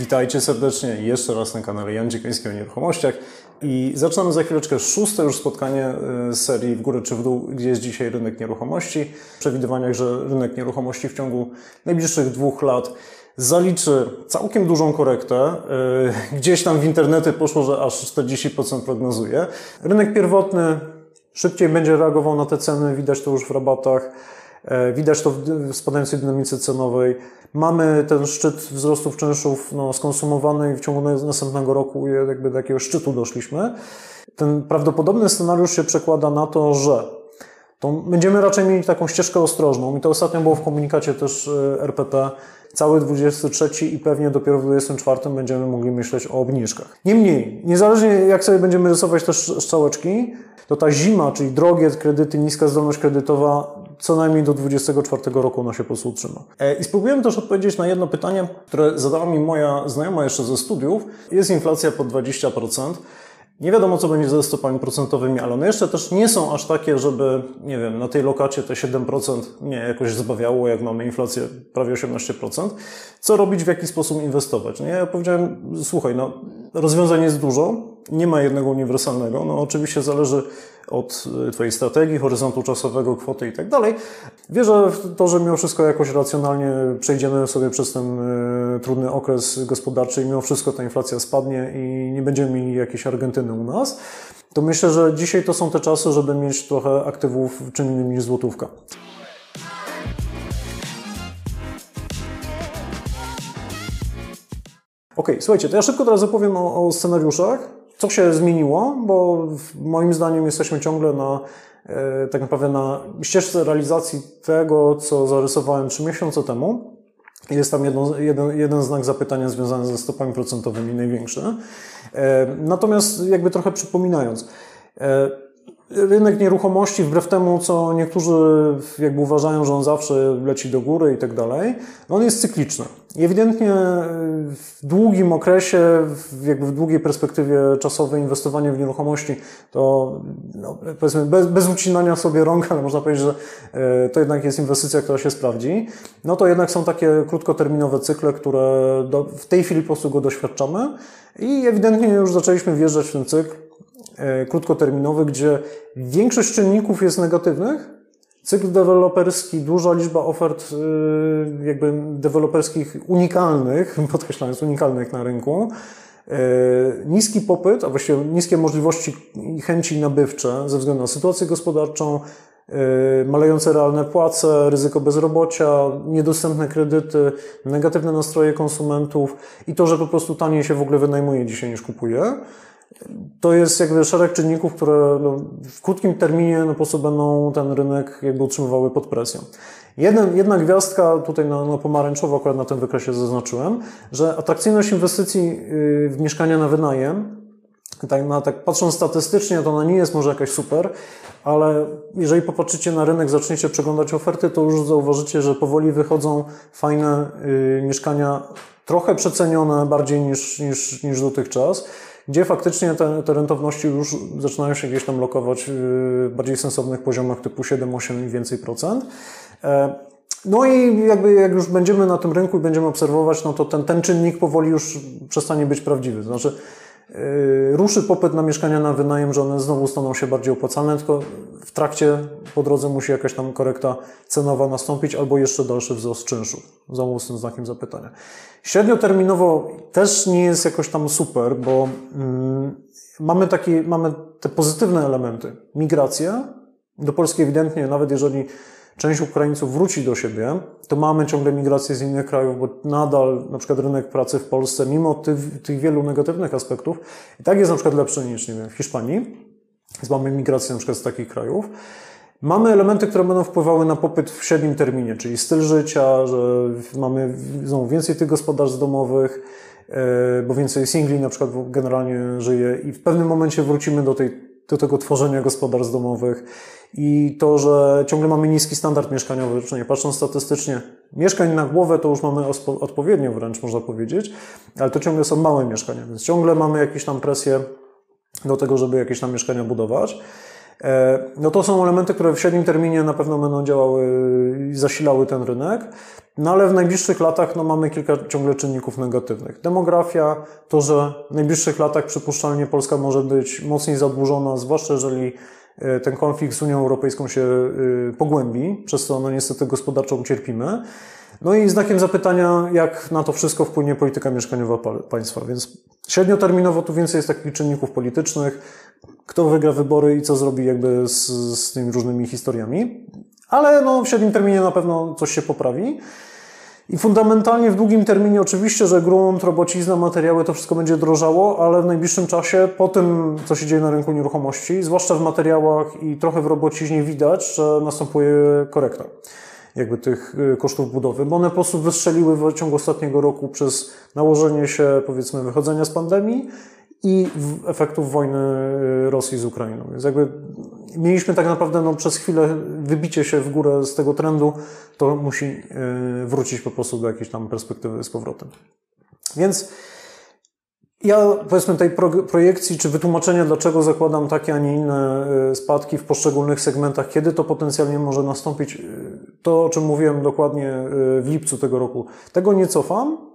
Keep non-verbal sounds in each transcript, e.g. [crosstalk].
Witajcie serdecznie jeszcze raz na kanale Jan Dziekoński o nieruchomościach i zaczynamy za chwileczkę szóste już spotkanie z serii w górę czy w dół, gdzie jest dzisiaj rynek nieruchomości. W przewidywaniach, że rynek nieruchomości w ciągu najbliższych dwóch lat zaliczy całkiem dużą korektę. Gdzieś tam w internety poszło, że aż 40% prognozuje. Rynek pierwotny szybciej będzie reagował na te ceny, widać to już w rabatach. Widać to w spadającej dynamice cenowej. Mamy ten szczyt wzrostów czynszów no, skonsumowany i w ciągu następnego roku jakby do takiego szczytu doszliśmy. Ten prawdopodobny scenariusz się przekłada na to, że to będziemy raczej mieli taką ścieżkę ostrożną i to ostatnio było w komunikacie też RPP. Cały 23 i pewnie dopiero w 24 będziemy mogli myśleć o obniżkach. Niemniej, niezależnie jak sobie będziemy rysować też strzałeczki, to ta zima, czyli drogie kredyty, niska zdolność kredytowa, co najmniej do 2024 roku ona się po prostu utrzyma. I spróbujemy też odpowiedzieć na jedno pytanie, które zadała mi moja znajoma jeszcze ze studiów. Jest inflacja po 20%. Nie wiadomo, co będzie ze stopami procentowymi, ale one jeszcze też nie są aż takie, żeby, nie wiem, na tej lokacie te 7% mnie jakoś zbawiało, jak mamy inflację prawie 18%. Co robić, w jaki sposób inwestować? No ja powiedziałem, słuchaj, no rozwiązań jest dużo, nie ma jednego uniwersalnego. No oczywiście zależy od Twojej strategii, horyzontu czasowego, kwoty i tak dalej. Wierzę w to, że mimo wszystko jakoś racjonalnie przejdziemy sobie przez ten trudny okres gospodarczy i mimo wszystko ta inflacja spadnie i nie będziemy mieli jakiejś Argentyny u nas. To myślę, że dzisiaj to są te czasy, żeby mieć trochę aktywów czym innym niż złotówka. Ok, słuchajcie, to ja szybko teraz opowiem o, o scenariuszach co się zmieniło, bo moim zdaniem jesteśmy ciągle na tak naprawdę na ścieżce realizacji tego, co zarysowałem trzy miesiące temu. Jest tam jedno, jeden, jeden znak zapytania związany ze stopami procentowymi, największy. Natomiast jakby trochę przypominając, rynek nieruchomości, wbrew temu, co niektórzy jakby uważają, że on zawsze leci do góry i tak dalej, on jest cykliczny. I ewidentnie w długim okresie, jakby w długiej perspektywie czasowej inwestowanie w nieruchomości to no, powiedzmy bez, bez ucinania sobie rąk, ale można powiedzieć, że to jednak jest inwestycja, która się sprawdzi. No to jednak są takie krótkoterminowe cykle, które do, w tej chwili po prostu go doświadczamy i ewidentnie już zaczęliśmy wjeżdżać w ten cykl krótkoterminowy, gdzie większość czynników jest negatywnych. Cykl deweloperski, duża liczba ofert jakby deweloperskich unikalnych, [laughs] podkreślając unikalnych na rynku, niski popyt, a właściwie niskie możliwości i chęci nabywcze ze względu na sytuację gospodarczą, malejące realne płace, ryzyko bezrobocia, niedostępne kredyty, negatywne nastroje konsumentów i to, że po prostu taniej się w ogóle wynajmuje dzisiaj niż kupuje. To jest jakby szereg czynników, które no, w krótkim terminie no, po prostu będą ten rynek jakby utrzymywały pod presją. Jeden, jedna gwiazdka tutaj na, na pomarańczowo akurat na tym wykresie zaznaczyłem, że atrakcyjność inwestycji w mieszkania na wynajem, tak, na, tak patrząc statystycznie, to ona nie jest może jakaś super, ale jeżeli popatrzycie na rynek, zaczniecie przeglądać oferty, to już zauważycie, że powoli wychodzą fajne y, mieszkania, trochę przecenione bardziej niż, niż, niż dotychczas gdzie faktycznie te, te rentowności już zaczynają się gdzieś tam lokować w bardziej sensownych poziomach typu 7, 8 i więcej procent. No i jakby jak już będziemy na tym rynku i będziemy obserwować, no to ten, ten czynnik powoli już przestanie być prawdziwy. Znaczy, ruszy popyt na mieszkania na wynajem, że one znowu staną się bardziej opłacalne, tylko w trakcie po drodze musi jakaś tam korekta cenowa nastąpić albo jeszcze dalszy wzrost czynszu. Znowu z tym znakiem zapytania. Średnioterminowo też nie jest jakoś tam super, bo mm, mamy, taki, mamy te pozytywne elementy. Migrację do Polski ewidentnie, nawet jeżeli część Ukraińców wróci do siebie, to mamy ciągle migrację z innych krajów, bo nadal na przykład rynek pracy w Polsce, mimo tych, tych wielu negatywnych aspektów, i tak jest na przykład lepszy niż nie wiem, w Hiszpanii. Więc mamy migrację na przykład z takich krajów. Mamy elementy, które będą wpływały na popyt w średnim terminie, czyli styl życia, że mamy znowu więcej tych gospodarstw domowych, e, bo więcej singli na przykład generalnie żyje i w pewnym momencie wrócimy do, tej, do tego tworzenia gospodarstw domowych i to, że ciągle mamy niski standard mieszkaniowy, przynajmniej patrząc statystycznie, mieszkań na głowę to już mamy odpowiednio wręcz, można powiedzieć, ale to ciągle są małe mieszkania, więc ciągle mamy jakieś tam presję do tego, żeby jakieś tam mieszkania budować. E, no to są elementy, które w średnim terminie na pewno będą działały i zasilały ten rynek. No ale w najbliższych latach no, mamy kilka ciągle czynników negatywnych. Demografia, to, że w najbliższych latach przypuszczalnie Polska może być mocniej zadłużona, zwłaszcza jeżeli e, ten konflikt z Unią Europejską się e, pogłębi, przez co no niestety gospodarczo ucierpimy. No i znakiem zapytania, jak na to wszystko wpłynie polityka mieszkaniowa państwa. Więc średnioterminowo tu więcej jest takich czynników politycznych, kto wygra wybory i co zrobi jakby z, z tymi różnymi historiami. Ale no, w średnim terminie na pewno coś się poprawi. I fundamentalnie w długim terminie oczywiście, że grunt, robocizna, materiały, to wszystko będzie drożało, ale w najbliższym czasie, po tym, co się dzieje na rynku nieruchomości, zwłaszcza w materiałach i trochę w robociźnie widać, że następuje korekta jakby tych y, kosztów budowy, bo one po prostu wystrzeliły w ciągu ostatniego roku przez nałożenie się, powiedzmy, wychodzenia z pandemii i efektów wojny y, Rosji z Ukrainą. Więc jakby mieliśmy tak naprawdę no, przez chwilę wybicie się w górę z tego trendu, to musi y, wrócić po prostu do jakiejś tam perspektywy z powrotem. Więc ja powiedzmy tej projekcji czy wytłumaczenia, dlaczego zakładam takie, a nie inne y, spadki w poszczególnych segmentach, kiedy to potencjalnie może nastąpić, to o czym mówiłem dokładnie w lipcu tego roku, tego nie cofam,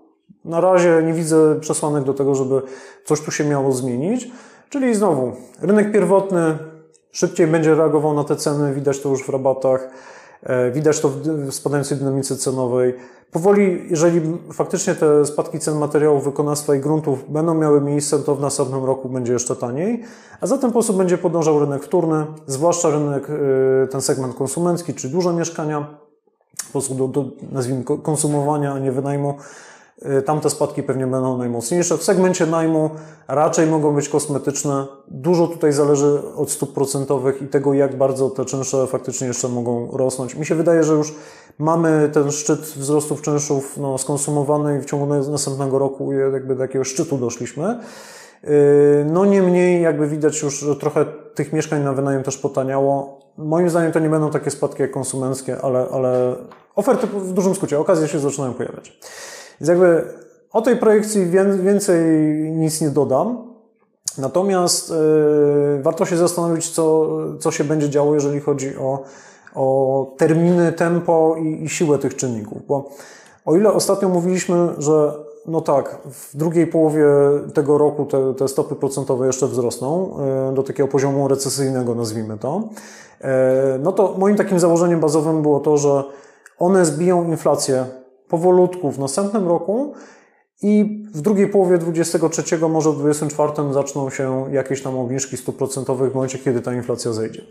na razie nie widzę przesłanek do tego, żeby coś tu się miało zmienić. Czyli znowu, rynek pierwotny szybciej będzie reagował na te ceny, widać to już w rabatach, e, widać to w spadającej dynamice cenowej. Powoli, jeżeli faktycznie te spadki cen materiałów, wykonawstwa i gruntów będą miały miejsce, to w następnym roku będzie jeszcze taniej, a za ten sposób będzie podążał rynek wtórny, zwłaszcza rynek, e, ten segment konsumencki, czy duże mieszkania, po prostu do, do nazwijmy konsumowania, a nie wynajmu, tamte spadki pewnie będą najmocniejsze. W segmencie najmu raczej mogą być kosmetyczne. Dużo tutaj zależy od stóp procentowych i tego, jak bardzo te czynsze faktycznie jeszcze mogą rosnąć. Mi się wydaje, że już mamy ten szczyt wzrostów czynszów no, skonsumowany i w ciągu następnego roku jakby do jakiegoś szczytu doszliśmy. Y, no niemniej jakby widać już, że trochę tych mieszkań na wynajem też potaniało. Moim zdaniem to nie będą takie spadki jak konsumenckie, ale, ale oferty w dużym skrócie, okazje się zaczynają pojawiać. Więc jakby o tej projekcji więcej nic nie dodam. Natomiast yy, warto się zastanowić, co, co się będzie działo, jeżeli chodzi o, o terminy, tempo i, i siłę tych czynników. Bo o ile ostatnio mówiliśmy, że no tak, w drugiej połowie tego roku te, te stopy procentowe jeszcze wzrosną yy, do takiego poziomu recesyjnego, nazwijmy to, yy, no to moim takim założeniem bazowym było to, że one zbiją inflację powolutku w następnym roku i w drugiej połowie 23, może w 24 zaczną się jakieś tam obniżki stóp procentowych w momencie, kiedy ta inflacja zejdzie.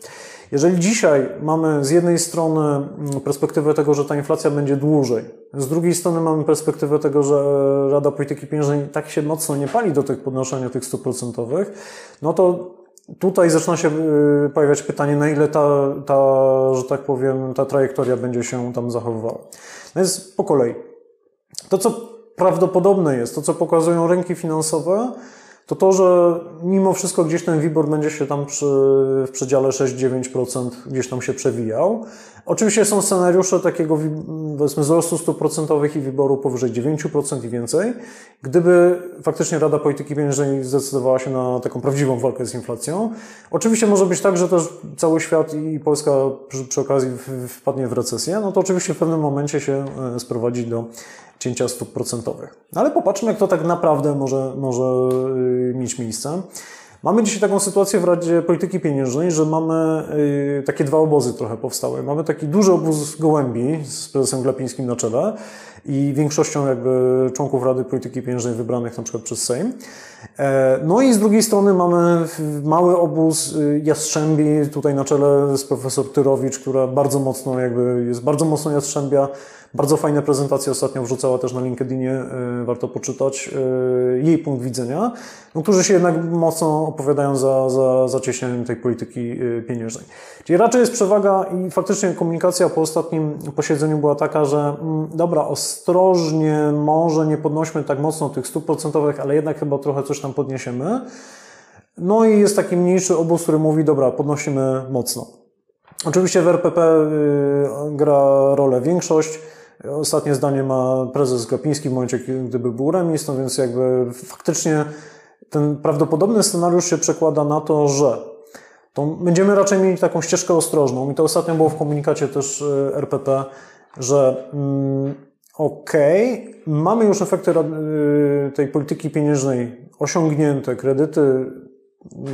Jeżeli dzisiaj mamy z jednej strony mm, perspektywę tego, że ta inflacja będzie dłużej, z drugiej strony mamy perspektywę tego, że Rada Polityki Pieniężnej tak się mocno nie pali do tych podnoszenia tych stóp procentowych, no to tutaj zaczyna się y, pojawiać pytanie, na ile ta, ta, że tak powiem, ta trajektoria będzie się tam zachowywała. No jest po kolei. To, co prawdopodobne jest, to, co pokazują rynki finansowe, to to, że mimo wszystko gdzieś ten WIBOR będzie się tam przy, w przedziale 6-9% gdzieś tam się przewijał. Oczywiście są scenariusze takiego powiedzmy wzrostu stóp procentowych i WIBORu powyżej 9% i więcej. Gdyby faktycznie Rada Polityki Pieniężnej zdecydowała się na taką prawdziwą walkę z inflacją. Oczywiście może być tak, że też cały świat i Polska przy, przy okazji wpadnie w recesję, no to oczywiście w pewnym momencie się e, sprowadzi do cięcia stóp procentowych. Ale popatrzmy, jak to tak naprawdę może, może y, mieć miejsce. Mamy dzisiaj taką sytuację w Radzie Polityki Pieniężnej, że mamy y, takie dwa obozy trochę powstałe. Mamy taki duży obóz gołębi z prezesem Glapińskim na czele i większością jakby członków Rady Polityki Pieniężnej wybranych na przykład przez Sejm. E, no i z drugiej strony mamy mały obóz y, Jastrzębi, tutaj na czele jest profesor Tyrowicz, która bardzo mocno jakby jest bardzo mocno Jastrzębia, bardzo fajne prezentacje ostatnio wrzucała też na LinkedInie, e, warto poczytać e, jej punkt widzenia, no, którzy się jednak mocno opowiadają za, za tej polityki e, pieniężnej. Czyli raczej jest przewaga i faktycznie komunikacja po ostatnim posiedzeniu była taka, że mm, dobra, ostrożnie, może nie podnośmy tak mocno tych stóp procentowych, ale jednak chyba trochę coś tam podniesiemy. No i jest taki mniejszy obóz, który mówi, dobra, podnosimy mocno. Oczywiście w RPP gra rolę większość, Ostatnie zdanie ma prezes Glapiński w momencie, gdyby był remis, no więc jakby faktycznie ten prawdopodobny scenariusz się przekłada na to, że to będziemy raczej mieli taką ścieżkę ostrożną. I to ostatnio było w komunikacie też e, RPP, że mm, okej, okay, mamy już efekty e, tej polityki pieniężnej osiągnięte, kredyty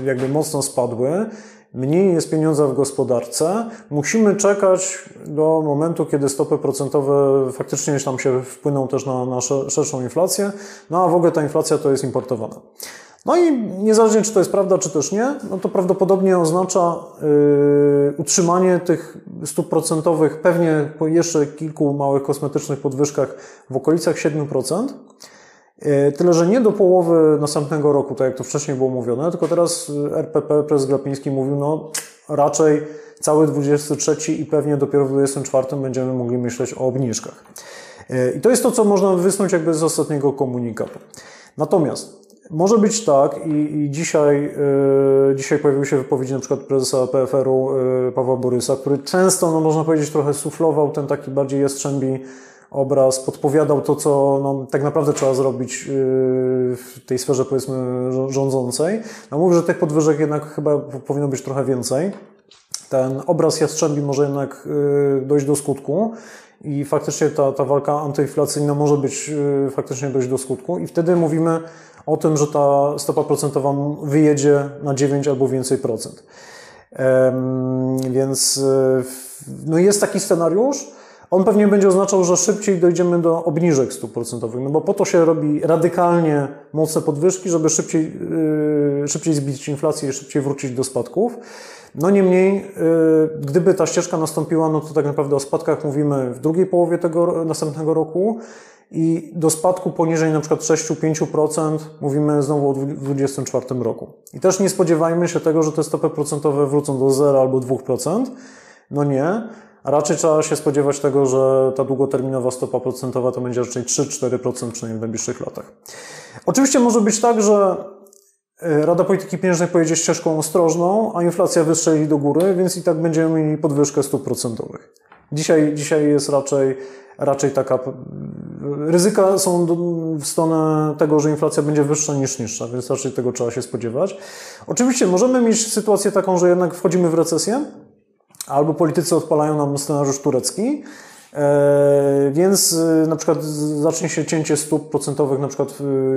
jakby mocno spadły, mniej jest pieniądza w gospodarce, musimy czekać do momentu, kiedy stopy procentowe faktycznie tam się wpłyną też na, na szerszą inflację, no a w ogóle ta inflacja to jest importowana. No i niezależnie czy to jest prawda, czy też nie, no to prawdopodobnie oznacza yy, utrzymanie tych stóp procentowych pewnie po jeszcze kilku małych kosmetycznych podwyżkach w okolicach 7%. E, tyle, że nie do połowy następnego roku, tak jak to wcześniej było mówione, tylko teraz RPP, prezes Glapiński mówił, no raczej cały 23 i pewnie dopiero w 24 będziemy mogli myśleć o obniżkach. E, I to jest to, co można wysnuć jakby z ostatniego komunikatu. Natomiast może być tak i, i dzisiaj, yy, dzisiaj pojawiły się wypowiedzi na przykład prezesa PFR-u yy, Pawła Borysa, który często, no można powiedzieć, trochę suflował ten taki bardziej jastrzębi obraz, podpowiadał to, co no, tak naprawdę trzeba zrobić yy, w tej sferze, powiedzmy, rządzącej. No mówię, że tych podwyżek jednak chyba powinno być trochę więcej. Ten obraz Jastrzębi może jednak yy, dojść do skutku i faktycznie ta, ta walka antyinflacyjna może być yy, faktycznie dojść do skutku i wtedy mówimy o tym, że ta stopa procentowa wyjedzie na 9 albo więcej procent. Więc no jest taki scenariusz, on pewnie będzie oznaczał, że szybciej dojdziemy do obniżek stóp procentowych, no bo po to się robi radykalnie mocne podwyżki, żeby szybciej, yy, szybciej zbić inflację i szybciej wrócić do spadków. No niemniej, yy, gdyby ta ścieżka nastąpiła, no to tak naprawdę o spadkach mówimy w drugiej połowie tego następnego roku i do spadku poniżej na przykład 6-5% mówimy znowu o 2024 roku. I też nie spodziewajmy się tego, że te stopy procentowe wrócą do 0 albo 2%. No nie. Raczej trzeba się spodziewać tego, że ta długoterminowa stopa procentowa to będzie raczej 3-4% przynajmniej w najbliższych latach. Oczywiście może być tak, że e, Rada Polityki Pieniężnej pojedzie ścieżką ostrożną, a inflacja wystrzeli do góry, więc i tak będziemy mieli podwyżkę stóp procentowych. Dzisiaj, dzisiaj jest raczej, raczej taka. Ryzyka są w stronę tego, że inflacja będzie wyższa niż niższa, więc raczej tego trzeba się spodziewać. Oczywiście możemy mieć sytuację taką, że jednak wchodzimy w recesję, albo politycy odpalają nam scenariusz turecki, e, więc e, na przykład zacznie się cięcie stóp procentowych na przykład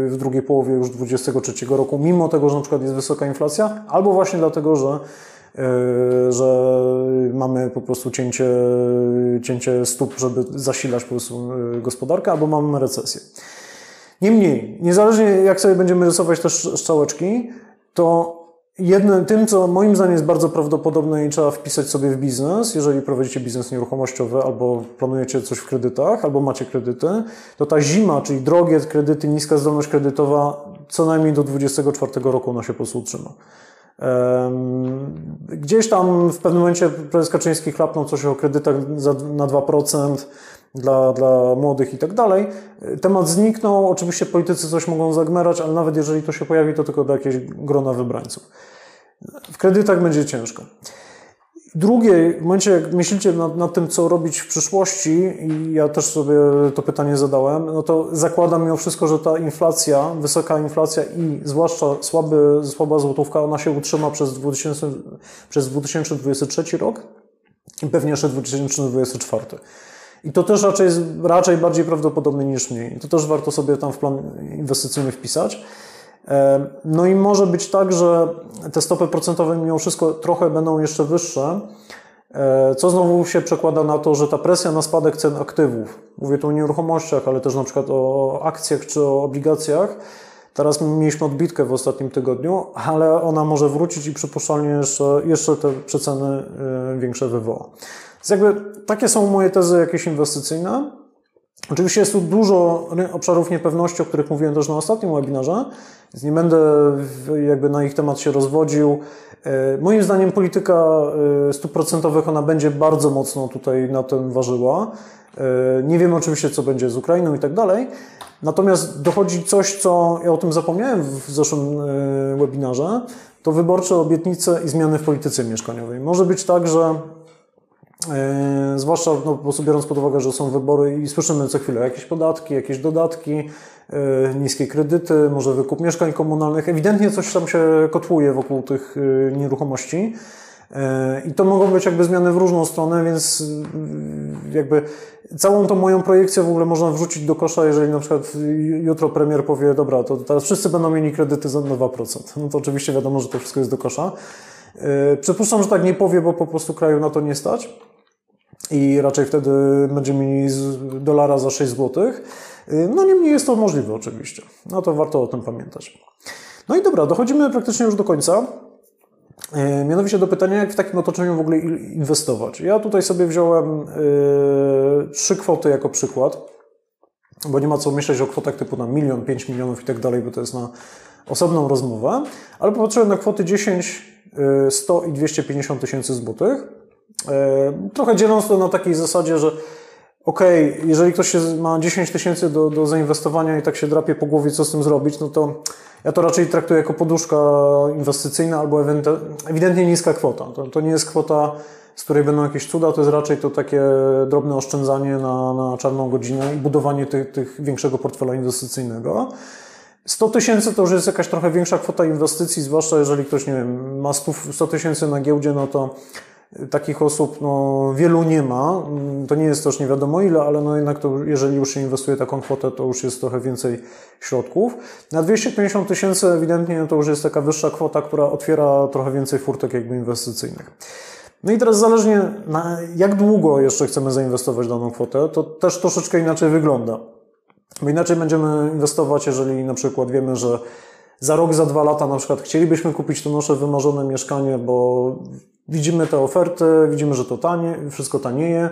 w drugiej połowie już 2023 roku, mimo tego, że na przykład jest wysoka inflacja, albo właśnie dlatego, że, e, że mamy po prostu cięcie, cięcie stóp, żeby zasilać po prostu gospodarkę, albo mamy recesję. Niemniej, niezależnie jak sobie będziemy rysować te strzałeczki, to Jednym, tym, co moim zdaniem jest bardzo prawdopodobne i trzeba wpisać sobie w biznes, jeżeli prowadzicie biznes nieruchomościowy albo planujecie coś w kredytach, albo macie kredyty, to ta zima, czyli drogie kredyty, niska zdolność kredytowa, co najmniej do 2024 roku ona się po prostu utrzyma. Gdzieś tam w pewnym momencie prezes Kaczyński chlapnął coś o kredytach na 2%, dla, dla młodych i tak dalej. Temat zniknął, oczywiście politycy coś mogą zagmerać, ale nawet jeżeli to się pojawi, to tylko do jakiegoś grona wybrańców. W kredytach będzie ciężko. Drugie, w momencie jak myślicie nad, nad, tym, co robić w przyszłości, i ja też sobie to pytanie zadałem, no to zakładam mimo wszystko, że ta inflacja, wysoka inflacja i zwłaszcza słaby, słaba złotówka, ona się utrzyma przez, 2000, przez 2023 rok i pewnie jeszcze 2024. I to też raczej jest raczej bardziej prawdopodobne niż mniej. To też warto sobie tam w plan inwestycyjny wpisać. E, no i może być tak, że te stopy procentowe mimo wszystko trochę będą jeszcze wyższe, e, co znowu się przekłada na to, że ta presja na spadek cen aktywów, mówię tu o nieruchomościach, ale też na przykład o akcjach czy o obligacjach, Teraz mieliśmy odbitkę w ostatnim tygodniu, ale ona może wrócić i przypuszczalnie jeszcze, jeszcze te przeceny y, większe wywoła. Więc jakby takie są moje tezy jakieś inwestycyjne. Oczywiście jest tu dużo obszarów niepewności, o których mówiłem też na ostatnim webinarze, więc nie będę jakby na ich temat się rozwodził. Y, moim zdaniem polityka y, stóp procentowych ona będzie bardzo mocno tutaj na tym ważyła. Nie wiem oczywiście, co będzie z Ukrainą i tak dalej, Natomiast dochodzi coś, co ja o tym zapomniałem w zeszłym e, webinarze, to wyborcze obietnice i zmiany w polityce mieszkaniowej. Może być tak, że Yy, zwłaszcza no, po prostu biorąc pod uwagę, że są wybory i słyszymy co chwilę jakieś podatki, jakieś dodatki, yy, niskie kredyty, może wykup mieszkań komunalnych. Ewidentnie coś tam się kotłuje wokół tych yy, nieruchomości. I to mogą być jakby zmiany w różną stronę, więc jakby całą tą moją projekcję w ogóle można wrzucić do kosza, jeżeli na przykład jutro premier powie, dobra, to teraz wszyscy będą mieli kredyty za 2%. No to oczywiście wiadomo, że to wszystko jest do kosza. Przypuszczam, że tak nie powie, bo po prostu kraju na to nie stać. I raczej wtedy będziemy mieli dolara za 6 zł. No niemniej jest to możliwe oczywiście. No to warto o tym pamiętać. No i dobra, dochodzimy praktycznie już do końca. E, mianowicie do pytania, jak w takim otoczeniu w ogóle inwestować. Ja tutaj sobie wziąłem yy, trzy kwoty jako przykład, bo nie ma co myśleć o kwotach typu na milion, 5 milionów i tak dalej, bo to jest na osobną rozmowę, ale popatrzyłem na kwoty 10, 100 i 250 tysięcy złotych. Trochę dzieląc to na takiej zasadzie, że okej, okay, jeżeli ktoś ma 10 tysięcy do, do zainwestowania i tak się drapie po głowie, co z tym zrobić, no to ja to raczej traktuję jako poduszka inwestycyjna albo ewidentnie niska kwota. To, to nie jest kwota, z której będą jakieś cuda, to jest raczej to takie drobne oszczędzanie na, na czarną godzinę i budowanie tych, tych większego portfela inwestycyjnego. 100 tysięcy to już jest jakaś trochę większa kwota inwestycji, zwłaszcza jeżeli ktoś, nie wiem, ma 100 tysięcy na giełdzie, no to Takich osób no, wielu nie ma. To nie jest też nie wiadomo ile, ale no jednak to, jeżeli już się inwestuje taką kwotę, to już jest trochę więcej środków. Na 250 tysięcy ewidentnie to już jest taka wyższa kwota, która otwiera trochę więcej furtek jakby inwestycyjnych. No i teraz zależnie na jak długo jeszcze chcemy zainwestować daną kwotę, to też troszeczkę inaczej wygląda. Bo inaczej będziemy inwestować, jeżeli na przykład wiemy, że za rok, za dwa lata na przykład chcielibyśmy kupić to nasze wymarzone mieszkanie, bo Widzimy te oferty, widzimy, że to tanie, wszystko tanieje.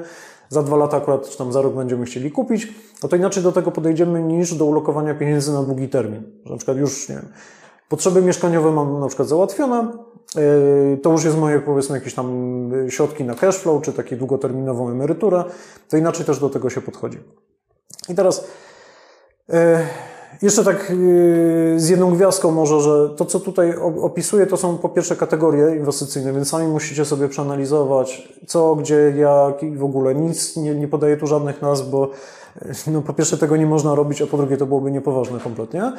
Za dwa lata akurat, czy tam za rok będziemy chcieli kupić, no to inaczej do tego podejdziemy niż do ulokowania pieniędzy na długi termin. Że na przykład już, nie wiem, potrzeby mieszkaniowe mam na przykład załatwione, yy, to już jest moje, powiedzmy, jakieś tam środki na cashflow, czy taką długoterminową emeryturę, to inaczej też do tego się podchodzi. I teraz yy, jeszcze tak yy, z jedną gwiazdką może, że to, co tutaj opisuję, to są po pierwsze kategorie inwestycyjne, więc sami musicie sobie przeanalizować co, gdzie, jak i w ogóle. Nic nie, nie podaję tu żadnych nazw, bo no po pierwsze tego nie można robić, a po drugie to byłoby niepoważne kompletnie.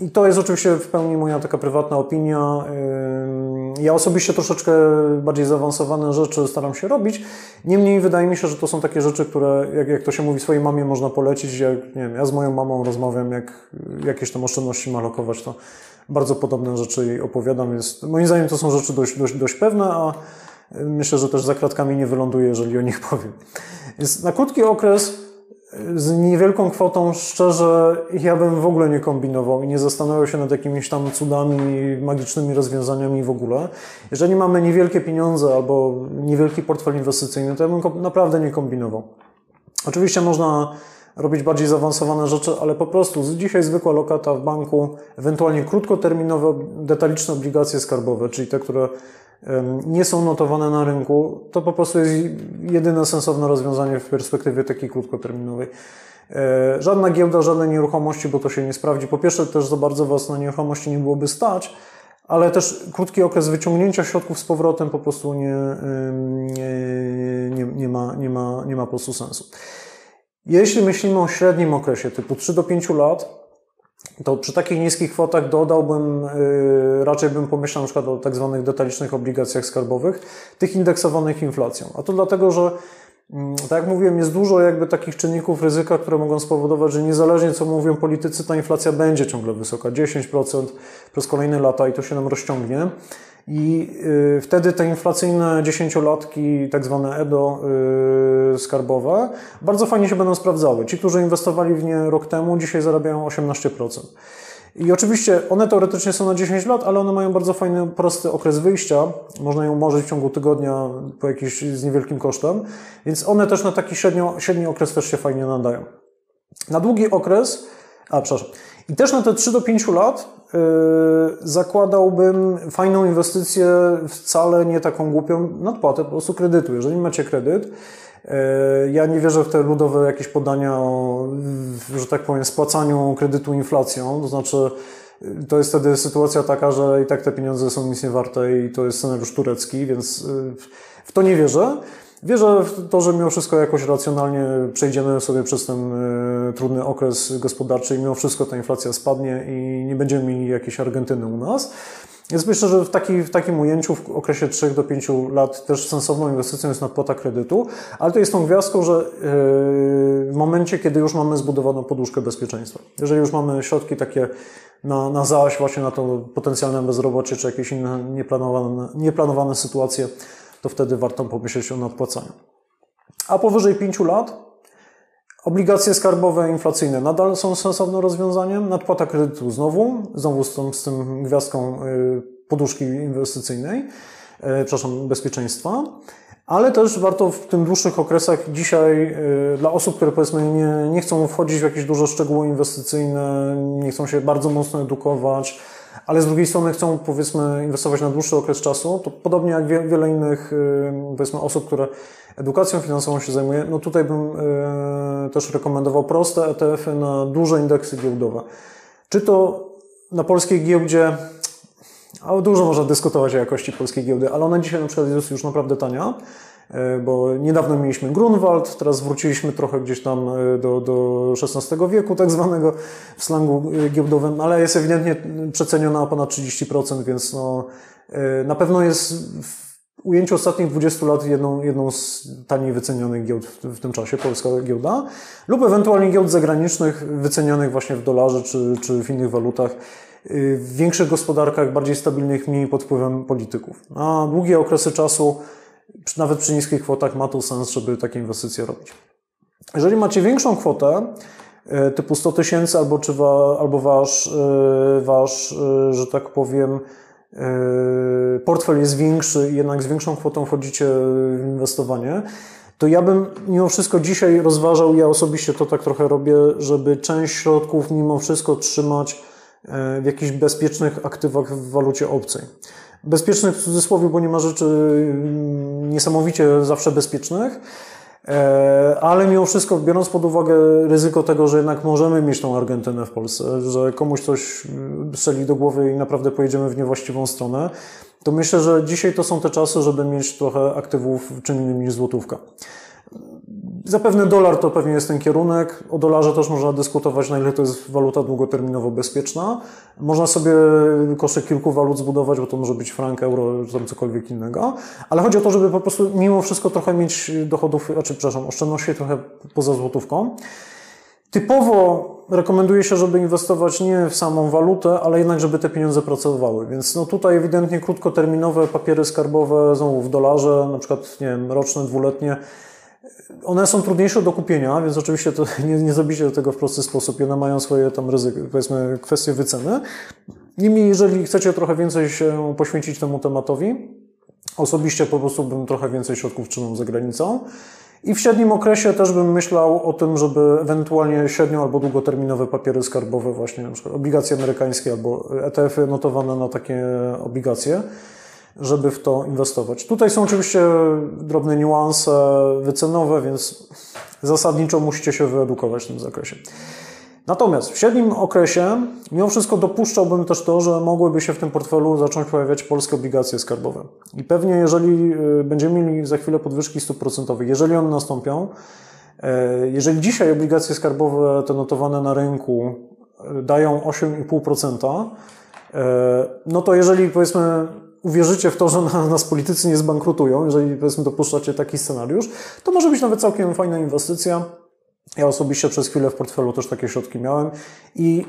I to jest oczywiście w pełni moja taka prywatna opinia. Ja osobiście troszeczkę bardziej zaawansowane rzeczy staram się robić. Niemniej wydaje mi się, że to są takie rzeczy, które, jak, jak to się mówi, swojej mamie można polecić. Jak, nie wiem, ja z moją mamą rozmawiam, jak jakieś tam oszczędności ma lokować, to bardzo podobne rzeczy jej opowiadam. Jest, moim zdaniem to są rzeczy dość, dość, dość pewne, a myślę, że też za kratkami nie wyląduje, jeżeli o nich [laughs] powiem. Więc na krótki okres z niewielką kwotą, szczerze, ja bym w ogóle nie kombinował i nie zastanawiał się nad jakimiś tam cudami, magicznymi rozwiązaniami w ogóle. Jeżeli mamy niewielkie pieniądze albo niewielki portfel inwestycyjny, to ja bym naprawdę nie kombinował. Oczywiście można robić bardziej zaawansowane rzeczy, ale po prostu dzisiaj zwykła lokata w banku, ewentualnie krótkoterminowe, detaliczne obligacje skarbowe, czyli te, które nie są notowane na rynku, to po prostu jest jedyne sensowne rozwiązanie w perspektywie takiej krótkoterminowej. E, żadna giełda, żadne nieruchomości, bo to się nie sprawdzi. Po pierwsze, też za bardzo Was na nieruchomości nie byłoby stać, ale też krótki okres wyciągnięcia środków z powrotem po prostu nie, nie, nie, nie, ma, nie, ma, nie ma po prostu sensu. Jeśli myślimy o średnim okresie typu 3 do 5 lat, to przy takich niskich kwotach dodałbym, yy, raczej bym pomyślał na przykład o tak zwanych detalicznych obligacjach skarbowych, tych indeksowanych inflacją. A to dlatego, że tak jak mówiłem, jest dużo jakby takich czynników ryzyka, które mogą spowodować, że niezależnie co mówią politycy, ta inflacja będzie ciągle wysoka, 10% przez kolejne lata i to się nam rozciągnie. I y, wtedy te inflacyjne dziesięciolatki, tak zwane EDO y, skarbowe, bardzo fajnie się będą sprawdzały. Ci, którzy inwestowali w nie rok temu, dzisiaj zarabiają 18%. I oczywiście one teoretycznie są na 10 lat, ale one mają bardzo fajny, prosty okres wyjścia. Można ją umorzyć w ciągu tygodnia po jakiś, z niewielkim kosztem. Więc one też na taki średnio, średni okres też się fajnie nadają. Na długi okres, a przepraszam, i też na te 3 do 5 lat yy, zakładałbym fajną inwestycję, wcale nie taką głupią nadpłatę po prostu kredytu. Jeżeli macie kredyt, ja nie wierzę w te ludowe jakieś podania o, że tak powiem, spłacaniu kredytu inflacją, to znaczy yy, to jest wtedy sytuacja taka, że i tak te pieniądze są nic nie warte i to jest scenariusz turecki, więc yy, w to nie wierzę. Wierzę w to, że mimo wszystko jakoś racjonalnie przejdziemy sobie przez ten trudny okres gospodarczy i mimo wszystko ta inflacja spadnie i nie będziemy mieli jakiejś Argentyny u nas. Więc myślę, że w, taki, w takim ujęciu w okresie 3 do 5 lat też sensowną inwestycją jest nadpłata kredytu, ale to jest tą gwiazdką, że yy, w momencie, kiedy już mamy zbudowaną poduszkę bezpieczeństwa, jeżeli już mamy środki takie na, na zaś właśnie na to potencjalne bezrobocie czy jakieś inne nieplanowane, nieplanowane sytuacje, to wtedy warto pomyśleć o nadpłacaniu. A powyżej 5 lat Obligacje skarbowe inflacyjne nadal są sensownym rozwiązaniem. Nadpłata kredytu znowu, znowu z tą, z gwiazdką y, poduszki inwestycyjnej, y, przepraszam, bezpieczeństwa. Ale też warto w tym dłuższych okresach dzisiaj y, dla osób, które powiedzmy nie, nie chcą wchodzić w jakieś duże szczegóły inwestycyjne, nie chcą się bardzo mocno edukować, ale z drugiej strony chcą powiedzmy inwestować na dłuższy okres czasu, to podobnie jak wiele innych powiedzmy osób, które edukacją finansową się zajmuje, no tutaj bym też rekomendował proste ETF-y na duże indeksy giełdowe. Czy to na polskiej giełdzie, a dużo można dyskutować o jakości polskiej giełdy, ale ona dzisiaj na przykład jest już naprawdę tania, e, bo niedawno mieliśmy Grunwald, teraz wróciliśmy trochę gdzieś tam e, do, do XVI wieku, tak zwanego w slangu giełdowym, ale jest ewidentnie przeceniona o ponad 30%, więc no, na pewno jest ujęciu ostatnich 20 lat jedną, jedną z taniej wycenionych giełd w, w, tym czasie, polska giełda, lub ewentualnie giełd zagranicznych wycenionych właśnie w dolarze czy, czy w innych walutach, y, w większych gospodarkach, bardziej stabilnych, mniej pod wpływem polityków. A długie okresy czasu, nawet przy niskich kwotach, ma to sens, żeby takie inwestycje robić. Jeżeli macie większą kwotę, y, typu 100 tysięcy, albo, czy wa, albo wasz, y, wasz, że tak powiem, portfel jest większy i jednak z większą kwotą wchodzicie w inwestowanie, to ja bym mimo wszystko dzisiaj rozważał, ja osobiście to tak trochę robię, żeby część środków mimo wszystko trzymać yy, w jakichś bezpiecznych aktywach w walucie obcej. Bezpiecznych w cudzysłowie, bo nie ma rzeczy yy, niesamowicie zawsze bezpiecznych, E, ale mimo wszystko, biorąc pod uwagę ryzyko tego, że jednak możemy mieć tą Argentynę w Polsce, że komuś coś mm, strzeli do głowy i naprawdę pojedziemy w niewłaściwą stronę, to myślę, że dzisiaj to są te czasy, żeby mieć trochę aktywów czym innym niż złotówka. Zapewne dolar to pewnie jest ten kierunek. O dolarze też można dyskutować, na ile to jest waluta długoterminowo bezpieczna. Można sobie koszyk kilku walut zbudować, bo to może być frank, euro, czy tam cokolwiek innego. Ale chodzi o to, żeby po prostu mimo wszystko trochę mieć dochodów, znaczy, przepraszam, oszczędności trochę poza złotówką. Typowo rekomenduje się, żeby inwestować nie w samą walutę, ale jednak, żeby te pieniądze pracowały. Więc no tutaj ewidentnie krótkoterminowe papiery skarbowe, znowu w dolarze, na przykład nie wiem, roczne, dwuletnie, one są trudniejsze do kupienia, więc oczywiście to [laughs] nie, nie zrobicie tego w prosty sposób. One mają swoje tam ryzyko, powiedzmy, kwestie wyceny. Niemniej, jeżeli chcecie trochę więcej się poświęcić temu tematowi, osobiście po prostu bym trochę więcej środków trzymał za granicą. I w średnim okresie też bym myślał o tym, żeby ewentualnie średnio albo długoterminowe papiery skarbowe, właśnie na przykład obligacje amerykańskie albo ETF-y notowane na takie obligacje, żeby w to inwestować. Tutaj są oczywiście drobne niuanse wycenowe, więc zasadniczo musicie się wyedukować w tym zakresie. Natomiast w średnim okresie mimo wszystko dopuszczałbym też to, że mogłyby się w tym portfelu zacząć pojawiać polskie obligacje skarbowe. I pewnie jeżeli y, będziemy mieli za chwilę podwyżki stóp procentowych, jeżeli one nastąpią, y, jeżeli dzisiaj obligacje skarbowe te notowane na rynku y, dają 8,5%, no to jeżeli powiedzmy uwierzycie w to, że nas politycy nie zbankrutują, jeżeli powiedzmy dopuszczacie taki scenariusz, to może być nawet całkiem fajna inwestycja. Ja osobiście przez chwilę w portfelu też takie środki miałem i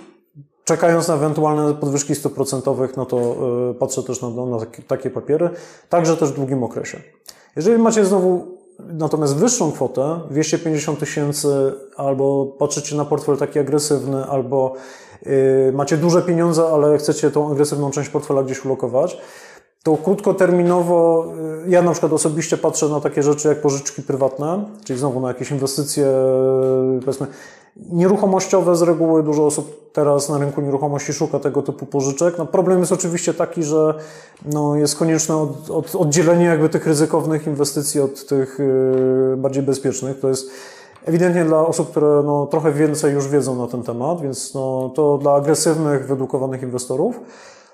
czekając na ewentualne podwyżki stóp procentowych, no to yy, patrzę też na, na takie papiery, także też w długim okresie. Jeżeli macie znowu natomiast wyższą kwotę, 250 tysięcy, albo patrzycie na portfel taki agresywny, albo yy, macie duże pieniądze, ale chcecie tą agresywną część portfela gdzieś ulokować, to krótkoterminowo, y, ja na przykład osobiście patrzę na takie rzeczy jak pożyczki prywatne, czyli znowu na jakieś inwestycje, powiedzmy, nieruchomościowe z reguły. Dużo osób teraz na rynku nieruchomości szuka tego typu pożyczek. No problem jest oczywiście taki, że no jest konieczne od, od, oddzielenie jakby tych ryzykownych inwestycji od tych yy, bardziej bezpiecznych. To jest ewidentnie dla osób, które no, trochę więcej już wiedzą na ten temat, więc no, to dla agresywnych, wyedukowanych inwestorów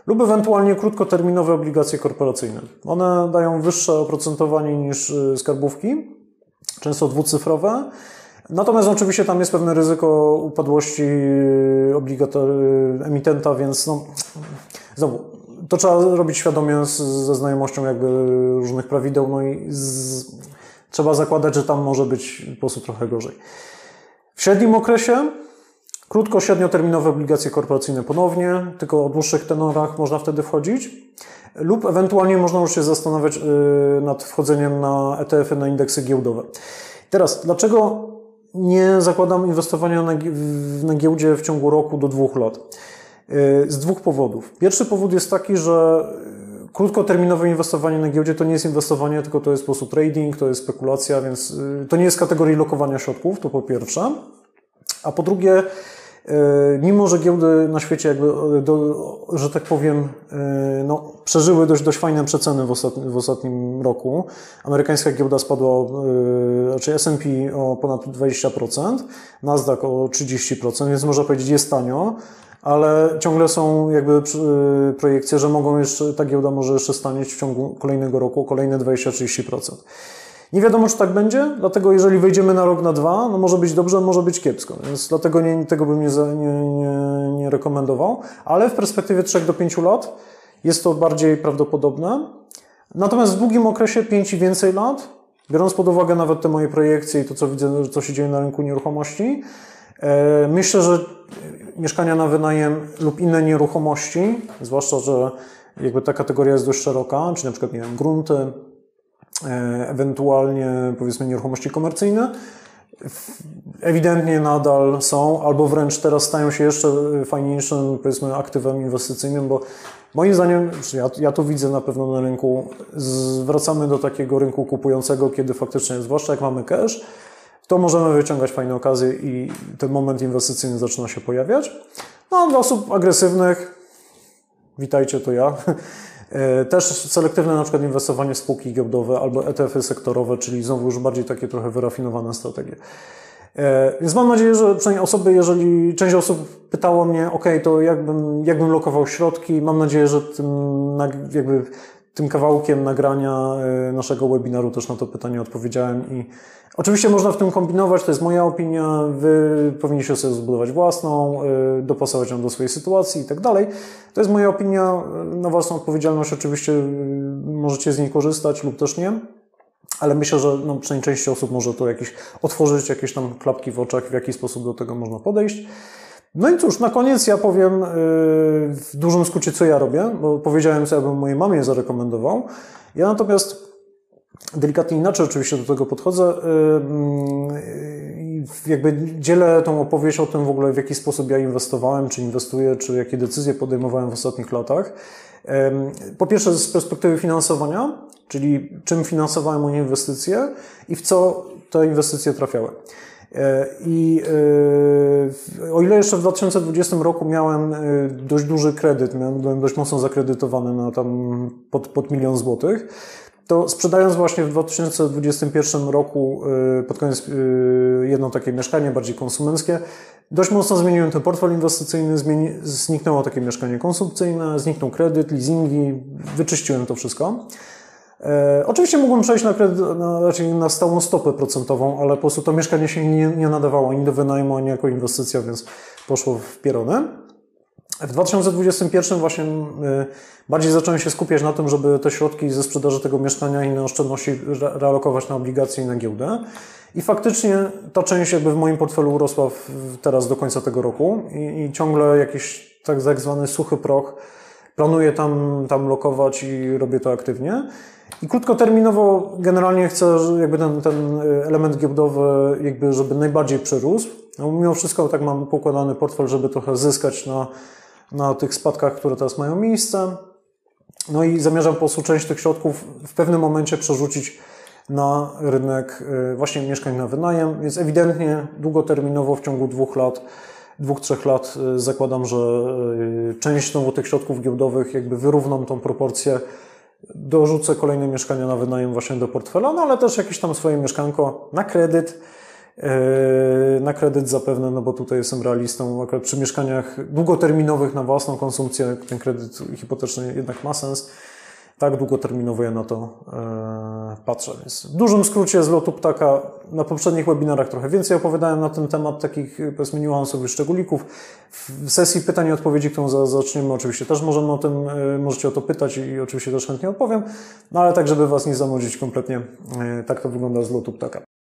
lub ewentualnie krótkoterminowe obligacje korporacyjne. One dają wyższe oprocentowanie niż y, skarbówki, często dwucyfrowe. Natomiast oczywiście tam jest pewne ryzyko upadłości y, emitenta, więc no, znowu, to trzeba robić świadomie z, ze znajomością jakby różnych prawideł, no i z, trzeba zakładać, że tam może być po prostu trochę gorzej. W średnim okresie Krótko, średnioterminowe obligacje korporacyjne ponownie, tylko o dłuższych tenorach można wtedy wchodzić. Lub ewentualnie można już się zastanawiać y, nad wchodzeniem na ETF-y, na indeksy giełdowe. Teraz, dlaczego nie zakładam inwestowania na, giełdzie w ciągu roku do dwóch lat? Y, z dwóch powodów. Pierwszy powód jest taki, że krótkoterminowe inwestowanie na giełdzie to nie jest inwestowanie, tylko to jest po prostu trading, to jest spekulacja, więc y, to nie jest kategorii lokowania środków, to po pierwsze. A po drugie, mimo, że giełdy na świecie, jakby, e, do, że tak powiem, e, no, przeżyły dość, dość fajne przeceny w, ostatnim, w ostatnim roku. Amerykańska giełda spadła, znaczy S&P o ponad 20%, Nasdaq o 30%, więc można powiedzieć jest tanio, ale ciągle są jakby projekcje, że mogą jeszcze, ta giełda może jeszcze stanieć w ciągu kolejnego roku o kolejne 20-30%. Nie wiadomo, czy tak będzie, dlatego jeżeli wejdziemy na rok, na dwa, no może być dobrze, może być kiepsko, więc dlatego nie, tego bym nie, nie, nie, nie rekomendował, ale w perspektywie 3 do 5 lat jest to bardziej prawdopodobne. Natomiast w długim okresie 5 i więcej lat, biorąc pod uwagę nawet te moje projekcje i to, co widzę, co się dzieje na rynku nieruchomości, e, myślę, że mieszkania na wynajem lub inne nieruchomości, zwłaszcza, że jakby ta kategoria jest dość szeroka, czyli na przykład, nie wiem, grunty, ewentualnie powiedzmy nieruchomości komercyjne, ewidentnie nadal są, albo wręcz teraz stają się jeszcze fajniejszym powiedzmy aktywem inwestycyjnym, bo moim zdaniem, ja, ja to widzę na pewno na rynku, zwracamy do takiego rynku kupującego, kiedy faktycznie, zwłaszcza jak mamy cash, to możemy wyciągać fajne okazje i ten moment inwestycyjny zaczyna się pojawiać. No dla osób agresywnych, witajcie, to ja. E, też selektywne na przykład inwestowanie w spółki giełdowe albo ETF-y sektorowe, czyli znowu już bardziej takie trochę wyrafinowane strategie. E, więc mam nadzieję, że przynajmniej osoby, jeżeli część osób pytało mnie, ok, to jakbym, jakbym lokował środki, mam nadzieję, że tym jakby tym kawałkiem nagrania e, naszego webinaru też na to pytanie odpowiedziałem i oczywiście można w tym kombinować, to jest moja opinia, wy powinniście sobie zbudować własną, e, dopasować ją do swojej sytuacji i tak dalej. To jest moja opinia, e, na własną odpowiedzialność oczywiście możecie z niej korzystać lub też nie. Ale myślę, że no, przynajmniej części osób może to jakieś otworzyć jakieś tam klapki w oczach, w jaki sposób do tego można podejść. No i cóż, na koniec ja powiem yy, w dużym skrócie, co ja robię, bo powiedziałem, co ja bym mojej mamie zarekomendował. Ja natomiast delikatnie inaczej oczywiście do tego podchodzę. Yy, jakby dzielę tą opowieść o tym w ogóle, w jaki sposób ja inwestowałem, czy inwestuję, czy jakie decyzje podejmowałem w ostatnich latach. Po pierwsze z perspektywy finansowania, czyli czym finansowałem moje inwestycje i w co te inwestycje trafiały. E, I e, o ile jeszcze w 2020 roku miałem e, dość duży kredyt, byłem dość mocno zakredytowany na tam pod, pod milion złotych, to sprzedając właśnie w 2021 roku pod koniec jedno takie mieszkanie bardziej konsumenckie, dość mocno zmieniłem ten portfel inwestycyjny, zmieni, zniknęło takie mieszkanie konsumpcyjne, zniknął kredyt, leasingi, wyczyściłem to wszystko. E, oczywiście mógłbym przejść na, kredyt, na, raczej na stałą stopę procentową, ale po prostu to mieszkanie się nie, nie nadawało ani do wynajmu, ani jako inwestycja, więc poszło w pieronę. W 2021 właśnie y, bardziej zacząłem się skupiać na tym, żeby te środki ze sprzedaży tego mieszkania i na oszczędności re- realokować na obligacje i na giełdę. I faktycznie ta część jakby w moim portfelu urosła teraz do końca tego roku i, i ciągle jakiś tak, tak zwany suchy proch planuję tam, tam lokować i robię to aktywnie. I krótkoterminowo generalnie chcę, jakby ten, ten element giełdowy, jakby żeby najbardziej przyrósł. No, mimo wszystko tak mam pokładany portfel, żeby trochę zyskać na, na tych spadkach, które teraz mają miejsce. No i zamierzam po prostu część tych środków w pewnym momencie przerzucić na rynek y, właśnie mieszkań na wynajem, więc ewidentnie długoterminowo w ciągu dwóch lat, dwóch, trzech lat y, zakładam, że y, część znowu tych środków giełdowych jakby wyrównam tą proporcję, dorzucę kolejne mieszkania na wynajem właśnie do portfela, no ale też jakieś tam swoje mieszkanko na kredyt, na kredyt zapewne, no bo tutaj jestem realistą, akurat przy mieszkaniach długoterminowych na własną konsumpcję ten kredyt hipoteczny jednak ma sens tak długoterminowo ja na to e, patrzę. Więc w dużym skrócie z lotu ptaka na poprzednich webinarach trochę więcej opowiadałem na ten temat, takich powiedzmy niuansów szczególików. W sesji pytań i odpowiedzi, którą za, zaczniemy, oczywiście też możemy o tym, e, możecie o to pytać i oczywiście też chętnie odpowiem, no ale tak, żeby Was nie zanudzić kompletnie, e, tak to wygląda z lotu ptaka.